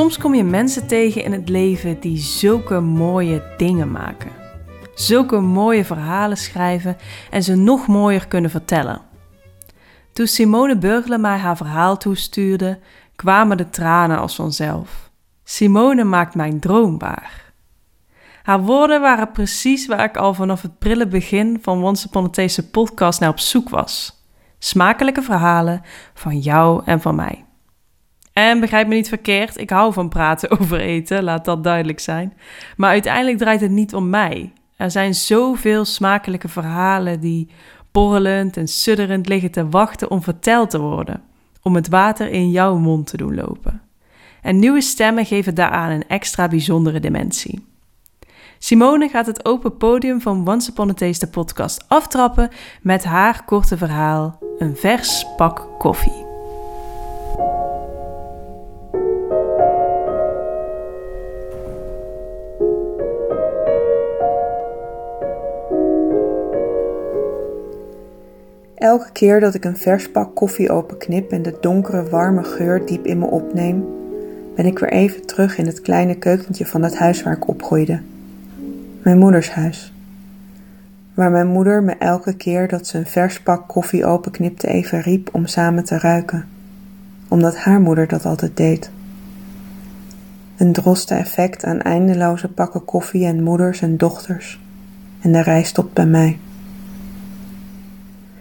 Soms kom je mensen tegen in het leven die zulke mooie dingen maken. Zulke mooie verhalen schrijven en ze nog mooier kunnen vertellen. Toen Simone Burgle mij haar verhaal toestuurde, kwamen de tranen als vanzelf. Simone maakt mijn droom waar. Haar woorden waren precies waar ik al vanaf het prille begin van Once Upon a Taste podcast naar op zoek was. Smakelijke verhalen van jou en van mij. En begrijp me niet verkeerd, ik hou van praten over eten, laat dat duidelijk zijn. Maar uiteindelijk draait het niet om mij. Er zijn zoveel smakelijke verhalen die borrelend en sudderend liggen te wachten om verteld te worden. Om het water in jouw mond te doen lopen. En nieuwe stemmen geven daaraan een extra bijzondere dimensie. Simone gaat het open podium van Once Upon a Taste podcast aftrappen met haar korte verhaal: een vers pak koffie. Elke keer dat ik een vers pak koffie openknip en de donkere warme geur diep in me opneem, ben ik weer even terug in het kleine keukentje van het huis waar ik opgroeide. Mijn moeders huis. Waar mijn moeder me elke keer dat ze een vers pak koffie openknipte even riep om samen te ruiken. Omdat haar moeder dat altijd deed. Een droste effect aan eindeloze pakken koffie en moeders en dochters. En de rij stopt bij mij.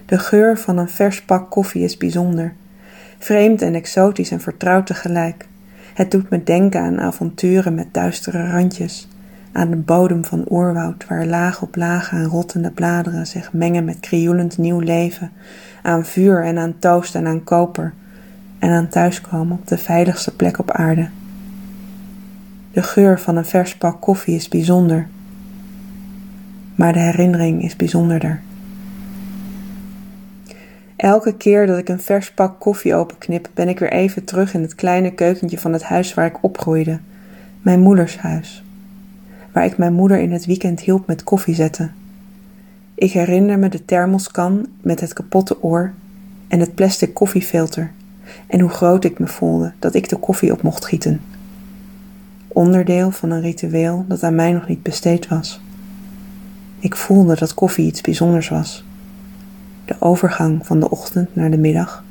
De geur van een vers pak koffie is bijzonder. Vreemd en exotisch en vertrouwd tegelijk. Het doet me denken aan avonturen met duistere randjes. Aan de bodem van oerwoud, waar laag op laag aan rottende bladeren zich mengen met krioelend nieuw leven. Aan vuur en aan toast en aan koper. En aan thuiskomen op de veiligste plek op aarde. De geur van een vers pak koffie is bijzonder. Maar de herinnering is bijzonderder. Elke keer dat ik een vers pak koffie openknip, ben ik weer even terug in het kleine keukentje van het huis waar ik opgroeide, mijn moeders huis, waar ik mijn moeder in het weekend hielp met koffie zetten. Ik herinner me de thermoskan met het kapotte oor en het plastic koffiefilter en hoe groot ik me voelde dat ik de koffie op mocht gieten. Onderdeel van een ritueel dat aan mij nog niet besteed was. Ik voelde dat koffie iets bijzonders was de overgang van de ochtend naar de middag,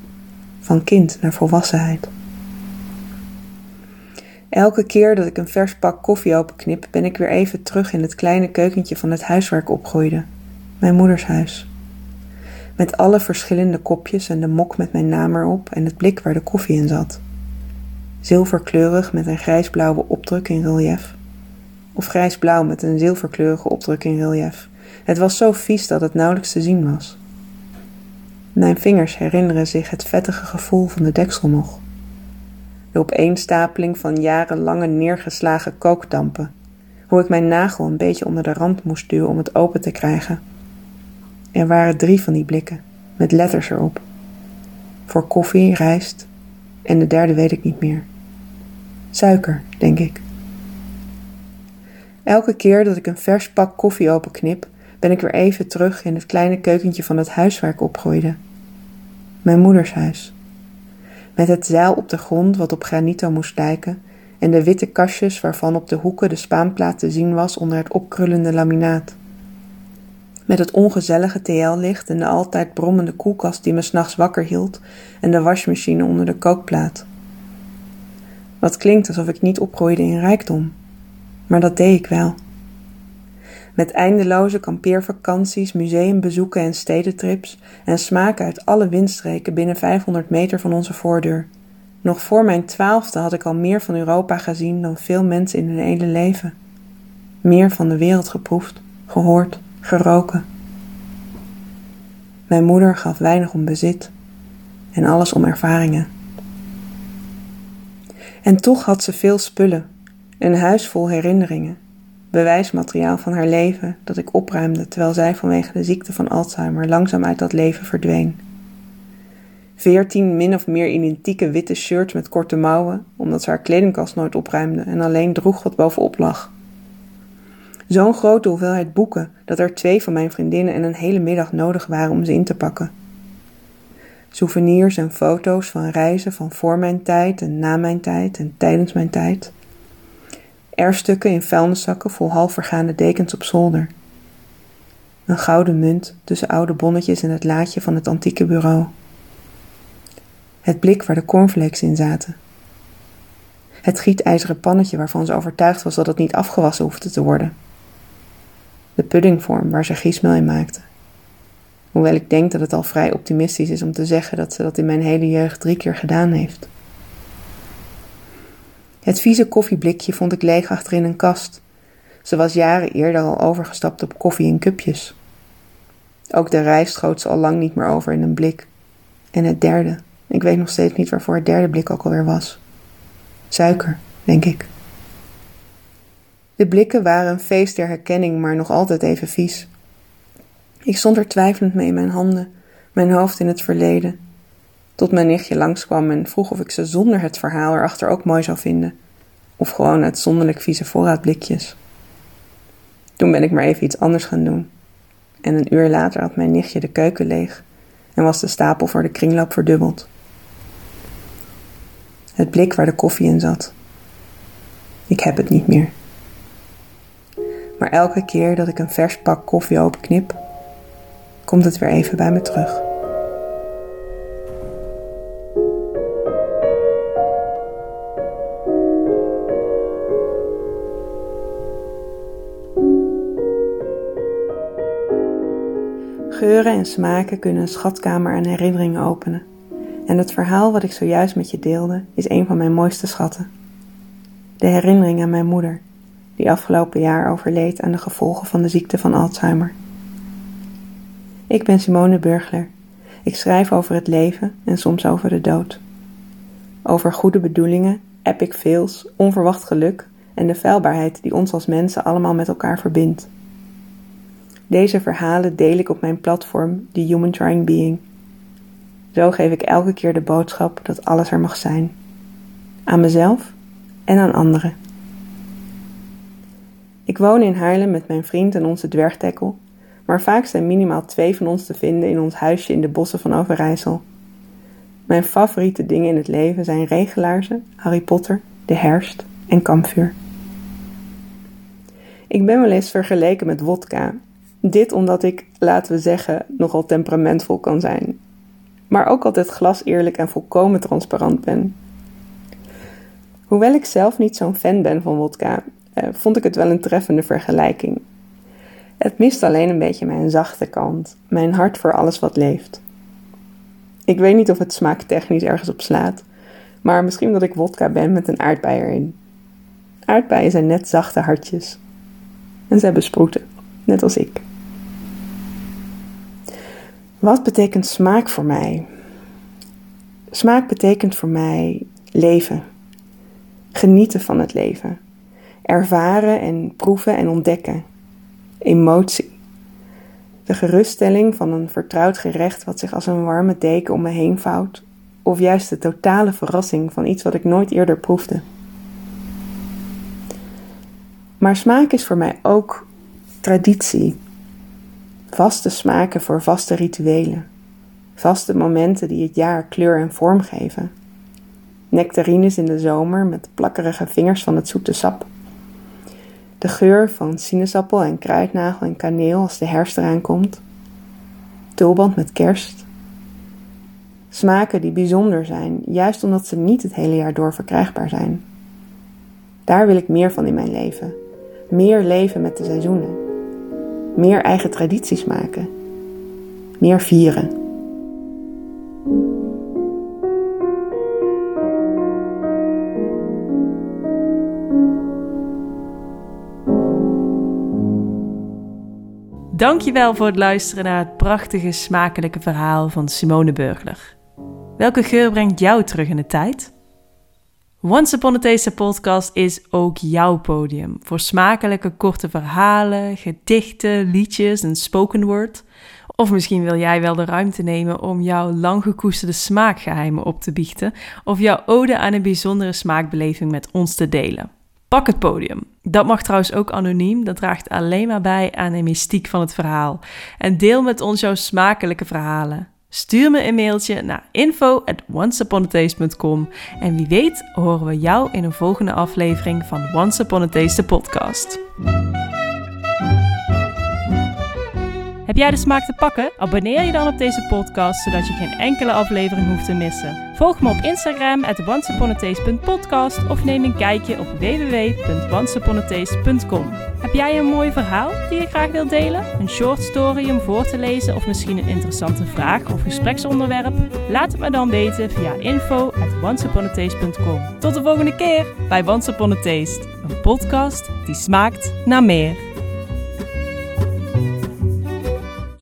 van kind naar volwassenheid. Elke keer dat ik een vers pak koffie openknip, ben ik weer even terug in het kleine keukentje van het huis waar ik opgroeide, mijn moeders huis. Met alle verschillende kopjes en de mok met mijn naam erop en het blik waar de koffie in zat. Zilverkleurig met een grijsblauwe opdruk in relief. Of grijsblauw met een zilverkleurige opdruk in relief. Het was zo vies dat het nauwelijks te zien was. Mijn vingers herinneren zich het vettige gevoel van de deksel nog. De opeenstapeling van jarenlange neergeslagen kookdampen. Hoe ik mijn nagel een beetje onder de rand moest duwen om het open te krijgen. Er waren drie van die blikken, met letters erop. Voor koffie, rijst en de derde weet ik niet meer. Suiker, denk ik. Elke keer dat ik een vers pak koffie openknip, ben ik weer even terug in het kleine keukentje van het huis waar ik opgroeide mijn moeders huis. Met het zeil op de grond wat op granito moest lijken en de witte kastjes waarvan op de hoeken de spaanplaat te zien was onder het opkrullende laminaat. Met het ongezellige TL-licht en de altijd brommende koelkast die me s'nachts wakker hield en de wasmachine onder de kookplaat. Wat klinkt alsof ik niet opgroeide in rijkdom, maar dat deed ik wel. Met eindeloze kampeervakanties, museumbezoeken en stedentrips en smaken uit alle windstreken binnen 500 meter van onze voordeur. Nog voor mijn twaalfde had ik al meer van Europa gezien dan veel mensen in hun hele leven. Meer van de wereld geproefd, gehoord, geroken. Mijn moeder gaf weinig om bezit en alles om ervaringen. En toch had ze veel spullen, een huis vol herinneringen bewijsmateriaal van haar leven dat ik opruimde terwijl zij vanwege de ziekte van Alzheimer langzaam uit dat leven verdween. Veertien min of meer identieke witte shirts met korte mouwen, omdat ze haar kledingkast nooit opruimde en alleen droeg wat bovenop lag. Zo'n grote hoeveelheid boeken dat er twee van mijn vriendinnen en een hele middag nodig waren om ze in te pakken. Souvenirs en foto's van reizen van voor mijn tijd en na mijn tijd en tijdens mijn tijd. Erfstukken in vuilniszakken vol half vergaande dekens op zolder. Een gouden munt tussen oude bonnetjes in het laadje van het antieke bureau. Het blik waar de cornflakes in zaten. Het gietijzeren pannetje waarvan ze overtuigd was dat het niet afgewassen hoefde te worden. De puddingvorm waar ze giesmeel in maakte. Hoewel ik denk dat het al vrij optimistisch is om te zeggen dat ze dat in mijn hele jeugd drie keer gedaan heeft. Het vieze koffieblikje vond ik leeg achterin een kast. Ze was jaren eerder al overgestapt op koffie in cupjes. Ook de rijst schoot ze al lang niet meer over in een blik. En het derde, ik weet nog steeds niet waarvoor het derde blik ook alweer was. Suiker, denk ik. De blikken waren een feest der herkenning, maar nog altijd even vies. Ik stond er twijfelend mee in mijn handen, mijn hoofd in het verleden, tot mijn nichtje langskwam en vroeg of ik ze zonder het verhaal erachter ook mooi zou vinden, of gewoon uitzonderlijk vieze voorraadblikjes. Toen ben ik maar even iets anders gaan doen. En een uur later had mijn nichtje de keuken leeg en was de stapel voor de kringloop verdubbeld. Het blik waar de koffie in zat. Ik heb het niet meer. Maar elke keer dat ik een vers pak koffie openknip, komt het weer even bij me terug. Geuren en smaken kunnen een schatkamer aan herinneringen openen. En het verhaal wat ik zojuist met je deelde is een van mijn mooiste schatten. De herinnering aan mijn moeder, die afgelopen jaar overleed aan de gevolgen van de ziekte van Alzheimer. Ik ben Simone Burgler. Ik schrijf over het leven en soms over de dood. Over goede bedoelingen, epic fails, onverwacht geluk en de feilbaarheid die ons als mensen allemaal met elkaar verbindt. Deze verhalen deel ik op mijn platform The Human Trying Being. Zo geef ik elke keer de boodschap dat alles er mag zijn. Aan mezelf en aan anderen. Ik woon in Haarlem met mijn vriend en onze dwergtekkel, maar vaak zijn minimaal twee van ons te vinden in ons huisje in de bossen van Overijssel. Mijn favoriete dingen in het leven zijn regelaarzen, Harry Potter, de herfst en kampvuur. Ik ben wel eens vergeleken met wodka. Dit omdat ik, laten we zeggen, nogal temperamentvol kan zijn. Maar ook altijd glas eerlijk en volkomen transparant ben. Hoewel ik zelf niet zo'n fan ben van wodka, eh, vond ik het wel een treffende vergelijking. Het mist alleen een beetje mijn zachte kant, mijn hart voor alles wat leeft. Ik weet niet of het smaaktechnisch ergens op slaat, maar misschien dat ik wodka ben met een aardbei erin. Aardbeien zijn net zachte hartjes. En ze hebben sproeten, net als ik. Wat betekent smaak voor mij? Smaak betekent voor mij leven. Genieten van het leven. Ervaren en proeven en ontdekken. Emotie. De geruststelling van een vertrouwd gerecht wat zich als een warme deken om me heen vouwt. Of juist de totale verrassing van iets wat ik nooit eerder proefde. Maar smaak is voor mij ook traditie. Vaste smaken voor vaste rituelen. Vaste momenten die het jaar kleur en vorm geven. Nectarines in de zomer met plakkerige vingers van het zoete sap. De geur van sinaasappel en kruidnagel en kaneel als de herfst eraan komt. Tulband met kerst. Smaken die bijzonder zijn, juist omdat ze niet het hele jaar door verkrijgbaar zijn. Daar wil ik meer van in mijn leven. Meer leven met de seizoenen. Meer eigen tradities maken. Meer vieren. Dankjewel voor het luisteren naar het prachtige, smakelijke verhaal van Simone Burgler. Welke geur brengt jou terug in de tijd? Once Upon a Taste podcast is ook jouw podium voor smakelijke korte verhalen, gedichten, liedjes en spoken word. Of misschien wil jij wel de ruimte nemen om jouw lang gekoesterde smaakgeheimen op te biechten of jouw ode aan een bijzondere smaakbeleving met ons te delen. Pak het podium. Dat mag trouwens ook anoniem, dat draagt alleen maar bij aan de mystiek van het verhaal. En deel met ons jouw smakelijke verhalen. Stuur me een mailtje naar info at en wie weet horen we jou in een volgende aflevering van Once Upon a Taste podcast. Heb jij de smaak te pakken? Abonneer je dan op deze podcast, zodat je geen enkele aflevering hoeft te missen. Volg me op Instagram at of neem een kijkje op www.onceuponataste.com. Heb jij een mooi verhaal die je graag wilt delen? Een short story om voor te lezen of misschien een interessante vraag of gespreksonderwerp? Laat het me dan weten via info at. Tot de volgende keer bij Once Taste, een podcast die smaakt naar meer.